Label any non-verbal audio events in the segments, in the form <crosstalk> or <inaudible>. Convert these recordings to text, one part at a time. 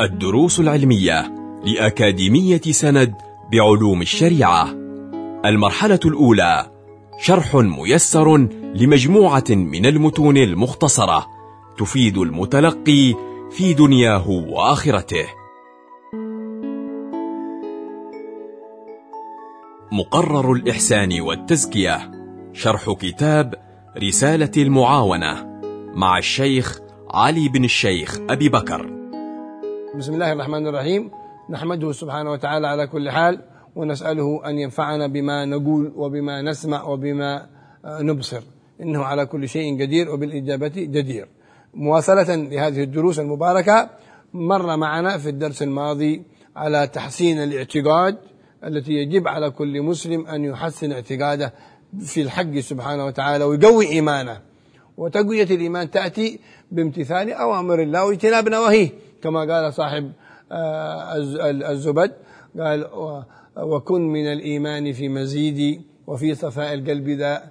الدروس العلمية لأكاديمية سند بعلوم الشريعة. المرحلة الأولى شرح ميسر لمجموعة من المتون المختصرة تفيد المتلقي في دنياه وآخرته. مقرر الإحسان والتزكية شرح كتاب رسالة المعاونة مع الشيخ علي بن الشيخ أبي بكر. بسم الله الرحمن الرحيم نحمده سبحانه وتعالى على كل حال ونسأله أن ينفعنا بما نقول وبما نسمع وبما نبصر إنه على كل شيء قدير وبالإجابة جدير مواصلة لهذه الدروس المباركة مر معنا في الدرس الماضي على تحسين الاعتقاد التي يجب على كل مسلم أن يحسن اعتقاده في الحق سبحانه وتعالى ويقوي إيمانه وتقوية الإيمان تأتي بامتثال أوامر الله واجتناب نواهيه كما قال صاحب الزبد قال وكن من الإيمان في مزيد وفي صفاء القلب ذا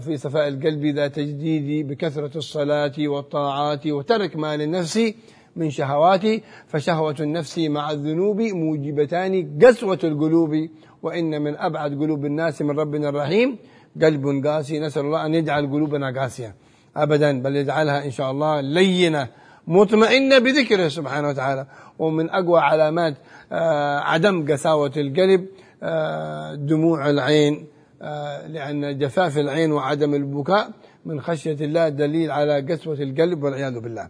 في صفاء القلب ذا تجديد بكثرة الصلاة والطاعات وترك ما للنفس من شهوات فشهوة النفس مع الذنوب موجبتان قسوة القلوب وإن من أبعد قلوب الناس من ربنا الرحيم قلب قاسي نسأل الله أن يجعل قلوبنا قاسية. أبدا بل يجعلها إن شاء الله لينة. مطمئنة بذكره سبحانه وتعالى. ومن أقوى علامات عدم قساوة القلب دموع العين لأن جفاف العين وعدم البكاء من خشية الله دليل على قسوة القلب والعياذ بالله.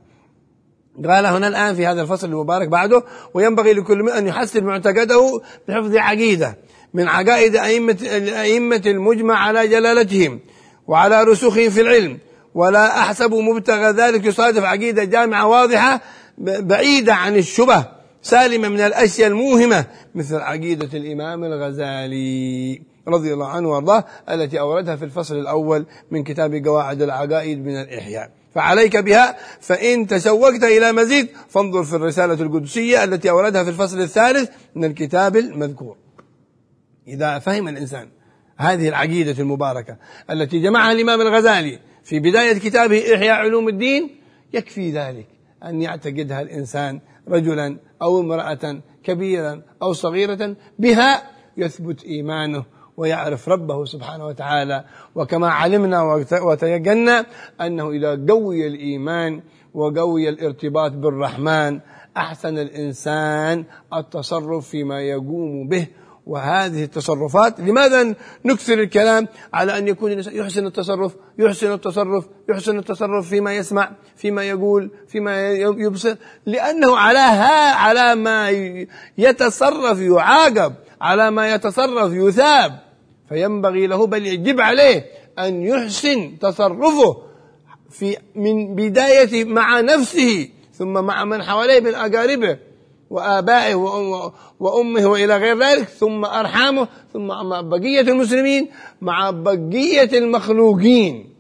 قال هنا الآن في هذا الفصل المبارك بعده وينبغي لكل من أن يحسن معتقده بحفظ عقيدة من عقائد أئمة, أئمة المجمع على جلالتهم وعلى رسوخهم في العلم. ولا أحسب مبتغى ذلك يصادف عقيدة جامعة واضحة بعيدة عن الشبه سالمة من الأشياء الموهمة مثل عقيدة الإمام الغزالي رضي الله عنه وأرضاه التي أوردها في الفصل الأول من كتاب قواعد العقائد من الإحياء. فعليك بها فإن تشوقت إلى مزيد فانظر في الرسالة القدسية التي أوردها في الفصل الثالث من الكتاب المذكور. إذا فهم الإنسان هذه العقيدة المباركة التي جمعها الإمام الغزالي في بداية كتابه إحياء علوم الدين يكفي ذلك أن يعتقدها الإنسان رجلا أو امرأة كبيرا أو صغيرة بها يثبت إيمانه ويعرف ربه سبحانه وتعالى. وكما علمنا وتيقنا أنه إذا قوي الإيمان وقوي الارتباط بالرحمن أحسن الإنسان التصرف فيما يقوم به وهذه التصرفات. لماذا نكثر الكلام على أن يكون الإنسان يحسن التصرف يحسن التصرف يحسن التصرف فيما يسمع فيما يقول فيما يبصر؟ لأنه على ها على ما يتصرف يعاقب على ما يتصرف يثاب. فينبغي له بل يجب عليه أن يحسن تصرفه في من بداية مع نفسه ثم مع من حواليه من أقاربه وآبائه وأمه وإلى غير ذلك ثم أرحامه ثم مع بقية المسلمين مع بقية المخلوقين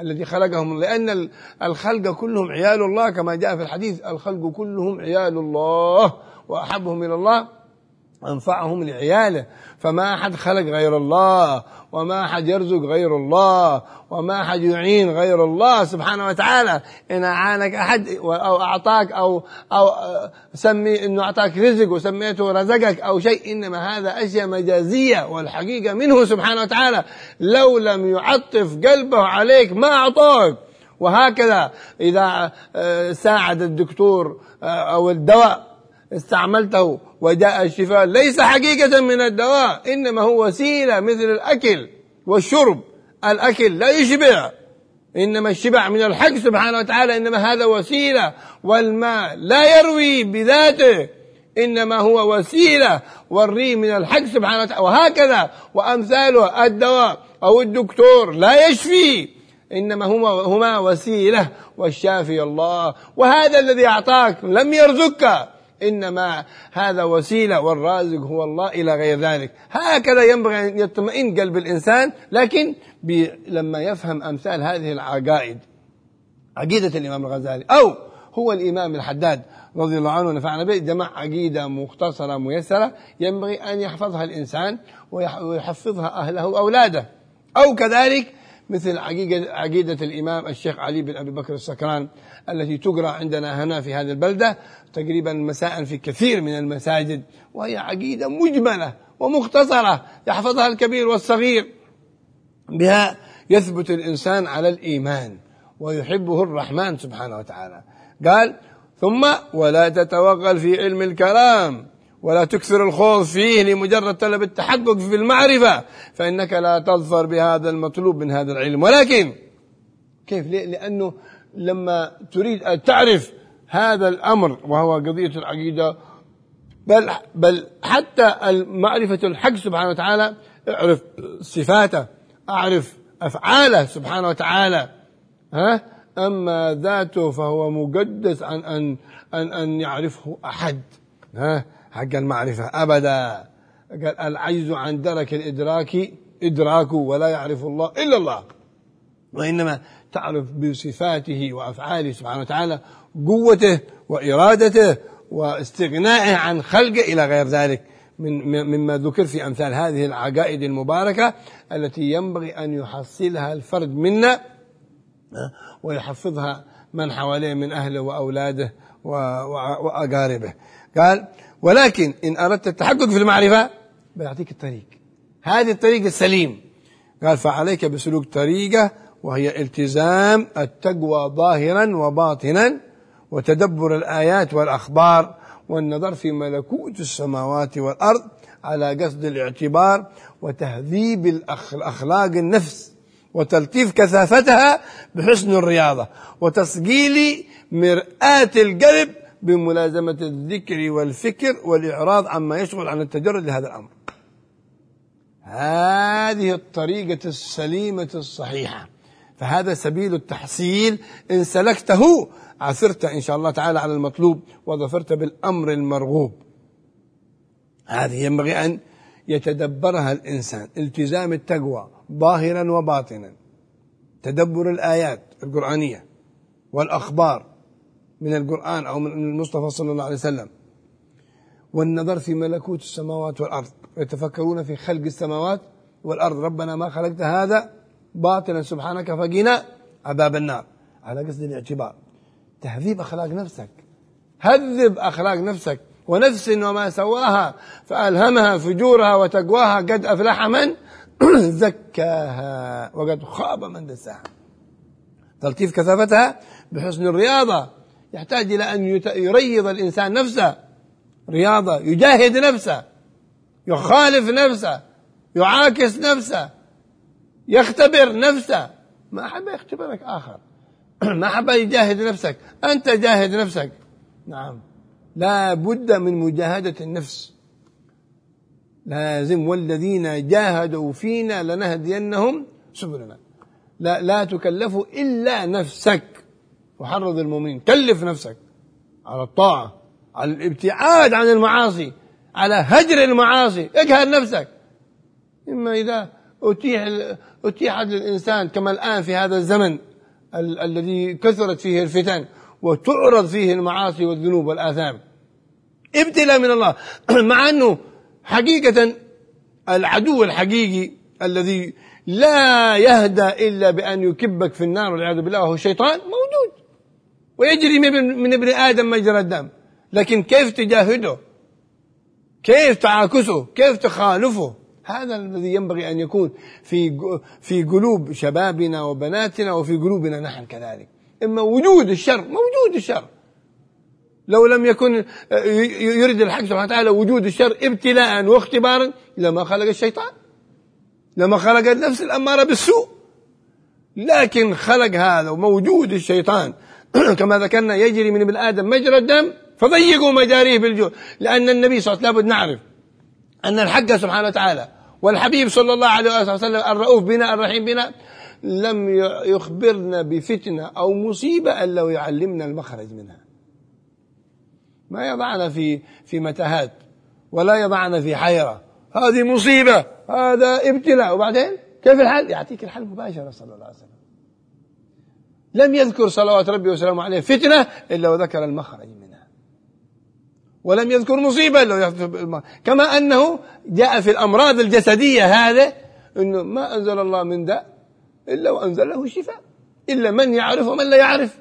الذي خلقهم. لأن الخلق كلهم عيال الله كما جاء في الحديث الخلق كلهم عيال الله وأحبهم إلى الله. أنفعهم لعياله. فما أحد خلق غير الله وما أحد يرزق غير الله وما أحد يعين غير الله سبحانه وتعالى. إن أعانك أحد أو أعطاك أو أو سمي إنه أعطاك رزق وسميته رزقك أو شيء إنما هذا أشياء مجازية والحقيقة منه سبحانه وتعالى. لو لم يعطف قلبه عليك ما أعطاك. وهكذا إذا ساعد الدكتور أو الدواء استعملته وجاء الشفاء. ليس حقيقة من الدواء إنما هو وسيلة مثل الأكل والشرب. الأكل لا يشبع. إنما الشبع من الحق سبحانه وتعالى إنما هذا وسيلة. والماء لا يروي بذاته إنما هو وسيلة. والري من الحق سبحانه وتعالى. وهكذا وأمثاله الدواء أو الدكتور لا يشفي. إنما هما هما وسيلة. والشافي الله. وهذا الذي أعطاك لم يرزقك. إنما هذا وسيلة والرازق هو الله إلى غير ذلك. هكذا ينبغي أن يطمئن قلب الإنسان لكن لما يفهم أمثال هذه العقائد عقيدة الإمام الغزالي أو هو الإمام الحداد رضي الله عنه ونفعنا به جمع عقيدة مختصرة ميسرة ينبغي أن يحفظها الإنسان ويحفظها أهله وأولاده. أو كذلك مثل عقيدة, عقيدة الإمام الشيخ علي بن أبي بكر السكران التي تقرأ عندنا هنا في هذه البلدة تقريبا مساء في كثير من المساجد وهي عقيدة مجملة ومختصرة يحفظها الكبير والصغير بها يثبت الإنسان على الإيمان ويحبه الرحمن سبحانه وتعالى. قال ثم ولا تتوغل في علم الكلام. ولا تكثر الخوض فيه لمجرد طلب التحقق في المعرفة فإنك لا تظفر بهذا المطلوب من هذا العلم. ولكن كيف؟ ليه؟ لأنه لما تريد أن تعرف هذا الأمر وهو قضية العقيدة بل, بل حتى معرفة الحق سبحانه وتعالى اعرف صفاته أعرف أفعاله سبحانه وتعالى. ها؟ أما ذاته فهو مقدس عن أن أن أن يعرفه أحد. ها؟ حق المعرفة. أبدا. قال العجز عن درك الإدراك إدراكه ولا يعرف الله إلا الله. وإنما تعرف بصفاته وأفعاله سبحانه وتعالى قوته وإرادته واستغنائه عن خلقه إلى غير ذلك. من مما ذكر في أمثال هذه العقائد المباركة التي ينبغي أن يحصلها الفرد منا ويحفظها من حواليه من أهله وأولاده وأقاربه. قال ولكن إن أردت التحقق في المعرفة بيعطيك الطريق. هذه الطريق السليم. قال فعليك بسلوك طريقة وهي التزام التقوى ظاهرا وباطنا وتدبر الآيات والأخبار والنظر في ملكوت السماوات والأرض على قصد الاعتبار وتهذيب الأخلاق النفس وتلطيف كثافتها بحسن الرياضة وتصقيل مرآة القلب بملازمة الذكر والفكر والإعراض عما يشغل عن التجرد لهذا الأمر. هذه الطريقة السليمة الصحيحة. فهذا سبيل التحصيل. إن سلكته عثرت إن شاء الله تعالى على المطلوب وظفرت بالأمر المرغوب. هذه ينبغي أن يتدبرها الإنسان. التزام التقوى ظاهرا وباطنا. تدبر الآيات القرآنية والأخبار من القرآن أو من المصطفى صلى الله عليه وسلم. والنظر في ملكوت السماوات والأرض. يتفكرون في خلق السماوات والأرض. ربنا ما خلقت هذا باطلا. سبحانك فقنا عذاب النار. على قصد الاعتبار. تهذيب أخلاق نفسك. هذب أخلاق نفسك. ونفس وما سواها. فألهمها فجورها وتقواها. قد أفلح من؟ <clears throat> زكاها. وقد خاب من دساها. تلطيف كثافتها بحسن الرياضة. يحتاج إلى أن يريض الإنسان نفسه رياضة يجاهد نفسه يخالف نفسه يعاكس نفسه يختبر نفسه. ما أحب يختبرك آخر. <clears throat> ما أحب يجاهد نفسك. أنت جاهد نفسك. نعم. لا بد من مجاهدة النفس. لازم والذين جاهدوا فينا لنهدينهم سبلنا. لا لا تكلفوا إلا نفسك. وحرض المؤمنين. كلف نفسك على الطاعة على الابتعاد عن المعاصي على هجر المعاصي. اجهد نفسك. إما إذا أتيح أتيحت للإنسان كما الآن في هذا الزمن ال الذي كثرت فيه الفتن وتعرض فيه المعاصي والذنوب والآثام. ابتلاء من الله. <clears throat> مع أنه حقيقة العدو الحقيقي الذي لا يهدى إلا بأن يكبك في النار والعياذ بالله وهو الشيطان موجود. ويجري من ابن آدم مجرى الدم. لكن كيف تجاهده؟ كيف تعاكسه؟ كيف تخالفه؟ هذا الذي ينبغي أن يكون في في قلوب شبابنا وبناتنا وفي قلوبنا نحن كذلك. إما وجود الشر موجود الشر. لو لم يكن يريد الحق سبحانه وتعالى وجود الشر ابتلاء واختبارا لما خلق الشيطان. لما خلق النفس الأمارة بالسوء. لكن خلق هذا وموجود الشيطان <clears throat> كما ذكرنا يجري من ابن آدم مجرى الدم فضيقوا مجاريه بالجوع. لأن النبي صلى الله عليه وسلم لابد نعرف أن الحق سبحانه وتعالى والحبيب صلى الله عليه وسلم الرؤوف بنا الرحيم بنا لم يخبرنا بفتنة أو مصيبة إلا ويعلمنا المخرج منها. ما يضعنا في في متاهات ولا يضعنا في حيرة. هذه مصيبة هذا ابتلاء. وبعدين كيف الحل يعطيك الحل مباشرة صلى الله عليه وسلم. لم يذكر صلوات ربي وسلامه عليه فتنة إلا وذكر المخرج منها. ولم يذكر مصيبة إلا كما أنه جاء في الأمراض الجسدية هذا أنه ما أنزل الله من داء إلا وأنزل له شفاء. إلا من يعرف ومن لا يعرف.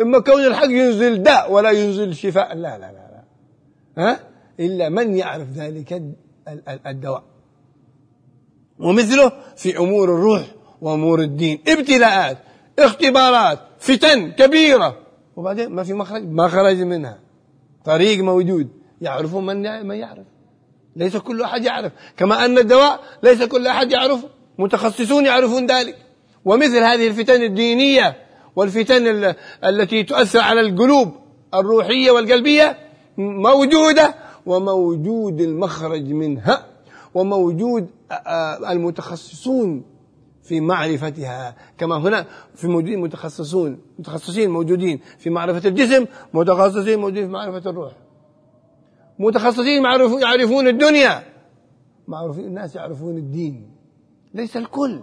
إما كون الحق ينزل داء ولا ينزل شفاء. لا لا لا, لا. ها؟ إلا من يعرف ذلك الدواء. ومثله في أمور الروح وأمور الدين. ابتلاءات. اختبارات فتن كبيرة. وبعدين ما في مخرج ما خرج منها. طريق موجود. يعرفه من من يعرف. ليس كل أحد يعرف. كما أن الدواء ليس كل أحد يعرفه متخصصون يعرفون ذلك. ومثل هذه الفتن الدينية والفتن التي تؤثر على القلوب الروحية والقلبية موجودة. وموجود المخرج منها. وموجود المتخصصون في معرفتها. كما هنا في موجودين متخصصون متخصصين موجودين في معرفة الجسم متخصصين موجودين في معرفة الروح. متخصصين يعرفون الدنيا. معروفين الناس يعرفون الدين. ليس الكل.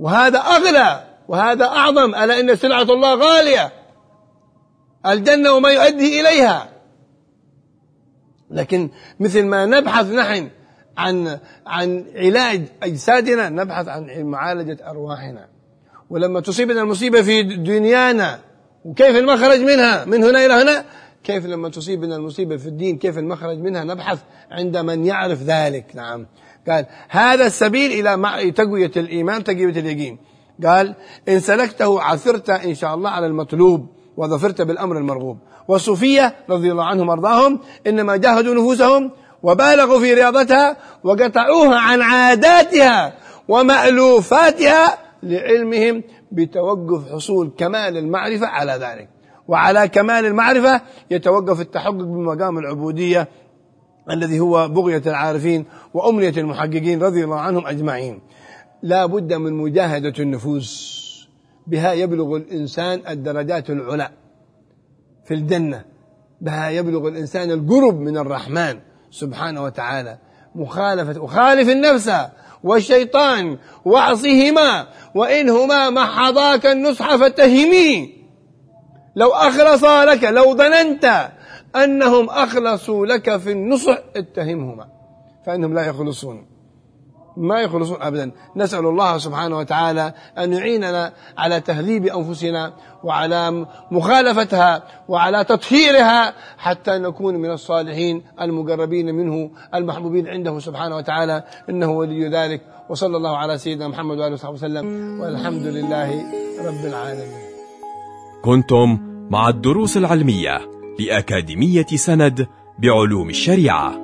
وهذا أغلى وهذا أعظم. ألا إن سلعة الله غالية. الجنة وما يؤدي إليها. لكن مثل ما نبحث نحن عن عن علاج أجسادنا نبحث عن معالجة أرواحنا. ولما تصيبنا المصيبة في دنيانا وكيف المخرج منها؟ من هنا إلى هنا؟ كيف لما تصيبنا المصيبة في الدين كيف المخرج منها؟ نبحث عند من يعرف ذلك. نعم. قال هذا السبيل إلى تقوية الإيمان تقوية اليقين. قال إن سلكته عثرت إن شاء الله على المطلوب وظفرت بالأمر المرغوب. والصوفية رضي الله عنهم وأرضاهم إنما جاهدوا نفوسهم وبالغوا في رياضتها وقطعوها عن عاداتها ومألوفاتها لعلمهم بتوقف حصول كمال المعرفة على ذلك. وعلى كمال المعرفة يتوقف التحقق بمقام العبودية الذي هو بغية العارفين وأمنية المحققين رضي الله عنهم أجمعين. لا بد من مجاهدة النفوس بها يبلغ الإنسان الدرجات العلى في الجنة بها يبلغ الإنسان القرب من الرحمن. سبحانه وتعالى مخالفة وخالف النفس والشيطان واعصهما وإنهما محضاك النصح فاتهمي. لو أخلص لك لو ظننت أنهم أخلصوا لك في النصح اتهمهما فإنهم لا يخلصون. ما يخلصون أبدا. نسأل الله سبحانه وتعالى أن يعيننا على تهذيب أنفسنا وعلى مخالفتها وعلى تطهيرها حتى نكون من الصالحين المقربين منه المحبوبين عنده سبحانه وتعالى. إنه ولي ذلك. وصلى الله على سيدنا محمد وآله وصحبه وسلم. والحمد لله رب العالمين. كنتم مع الدروس العلمية لأكاديمية سند بعلوم الشريعة.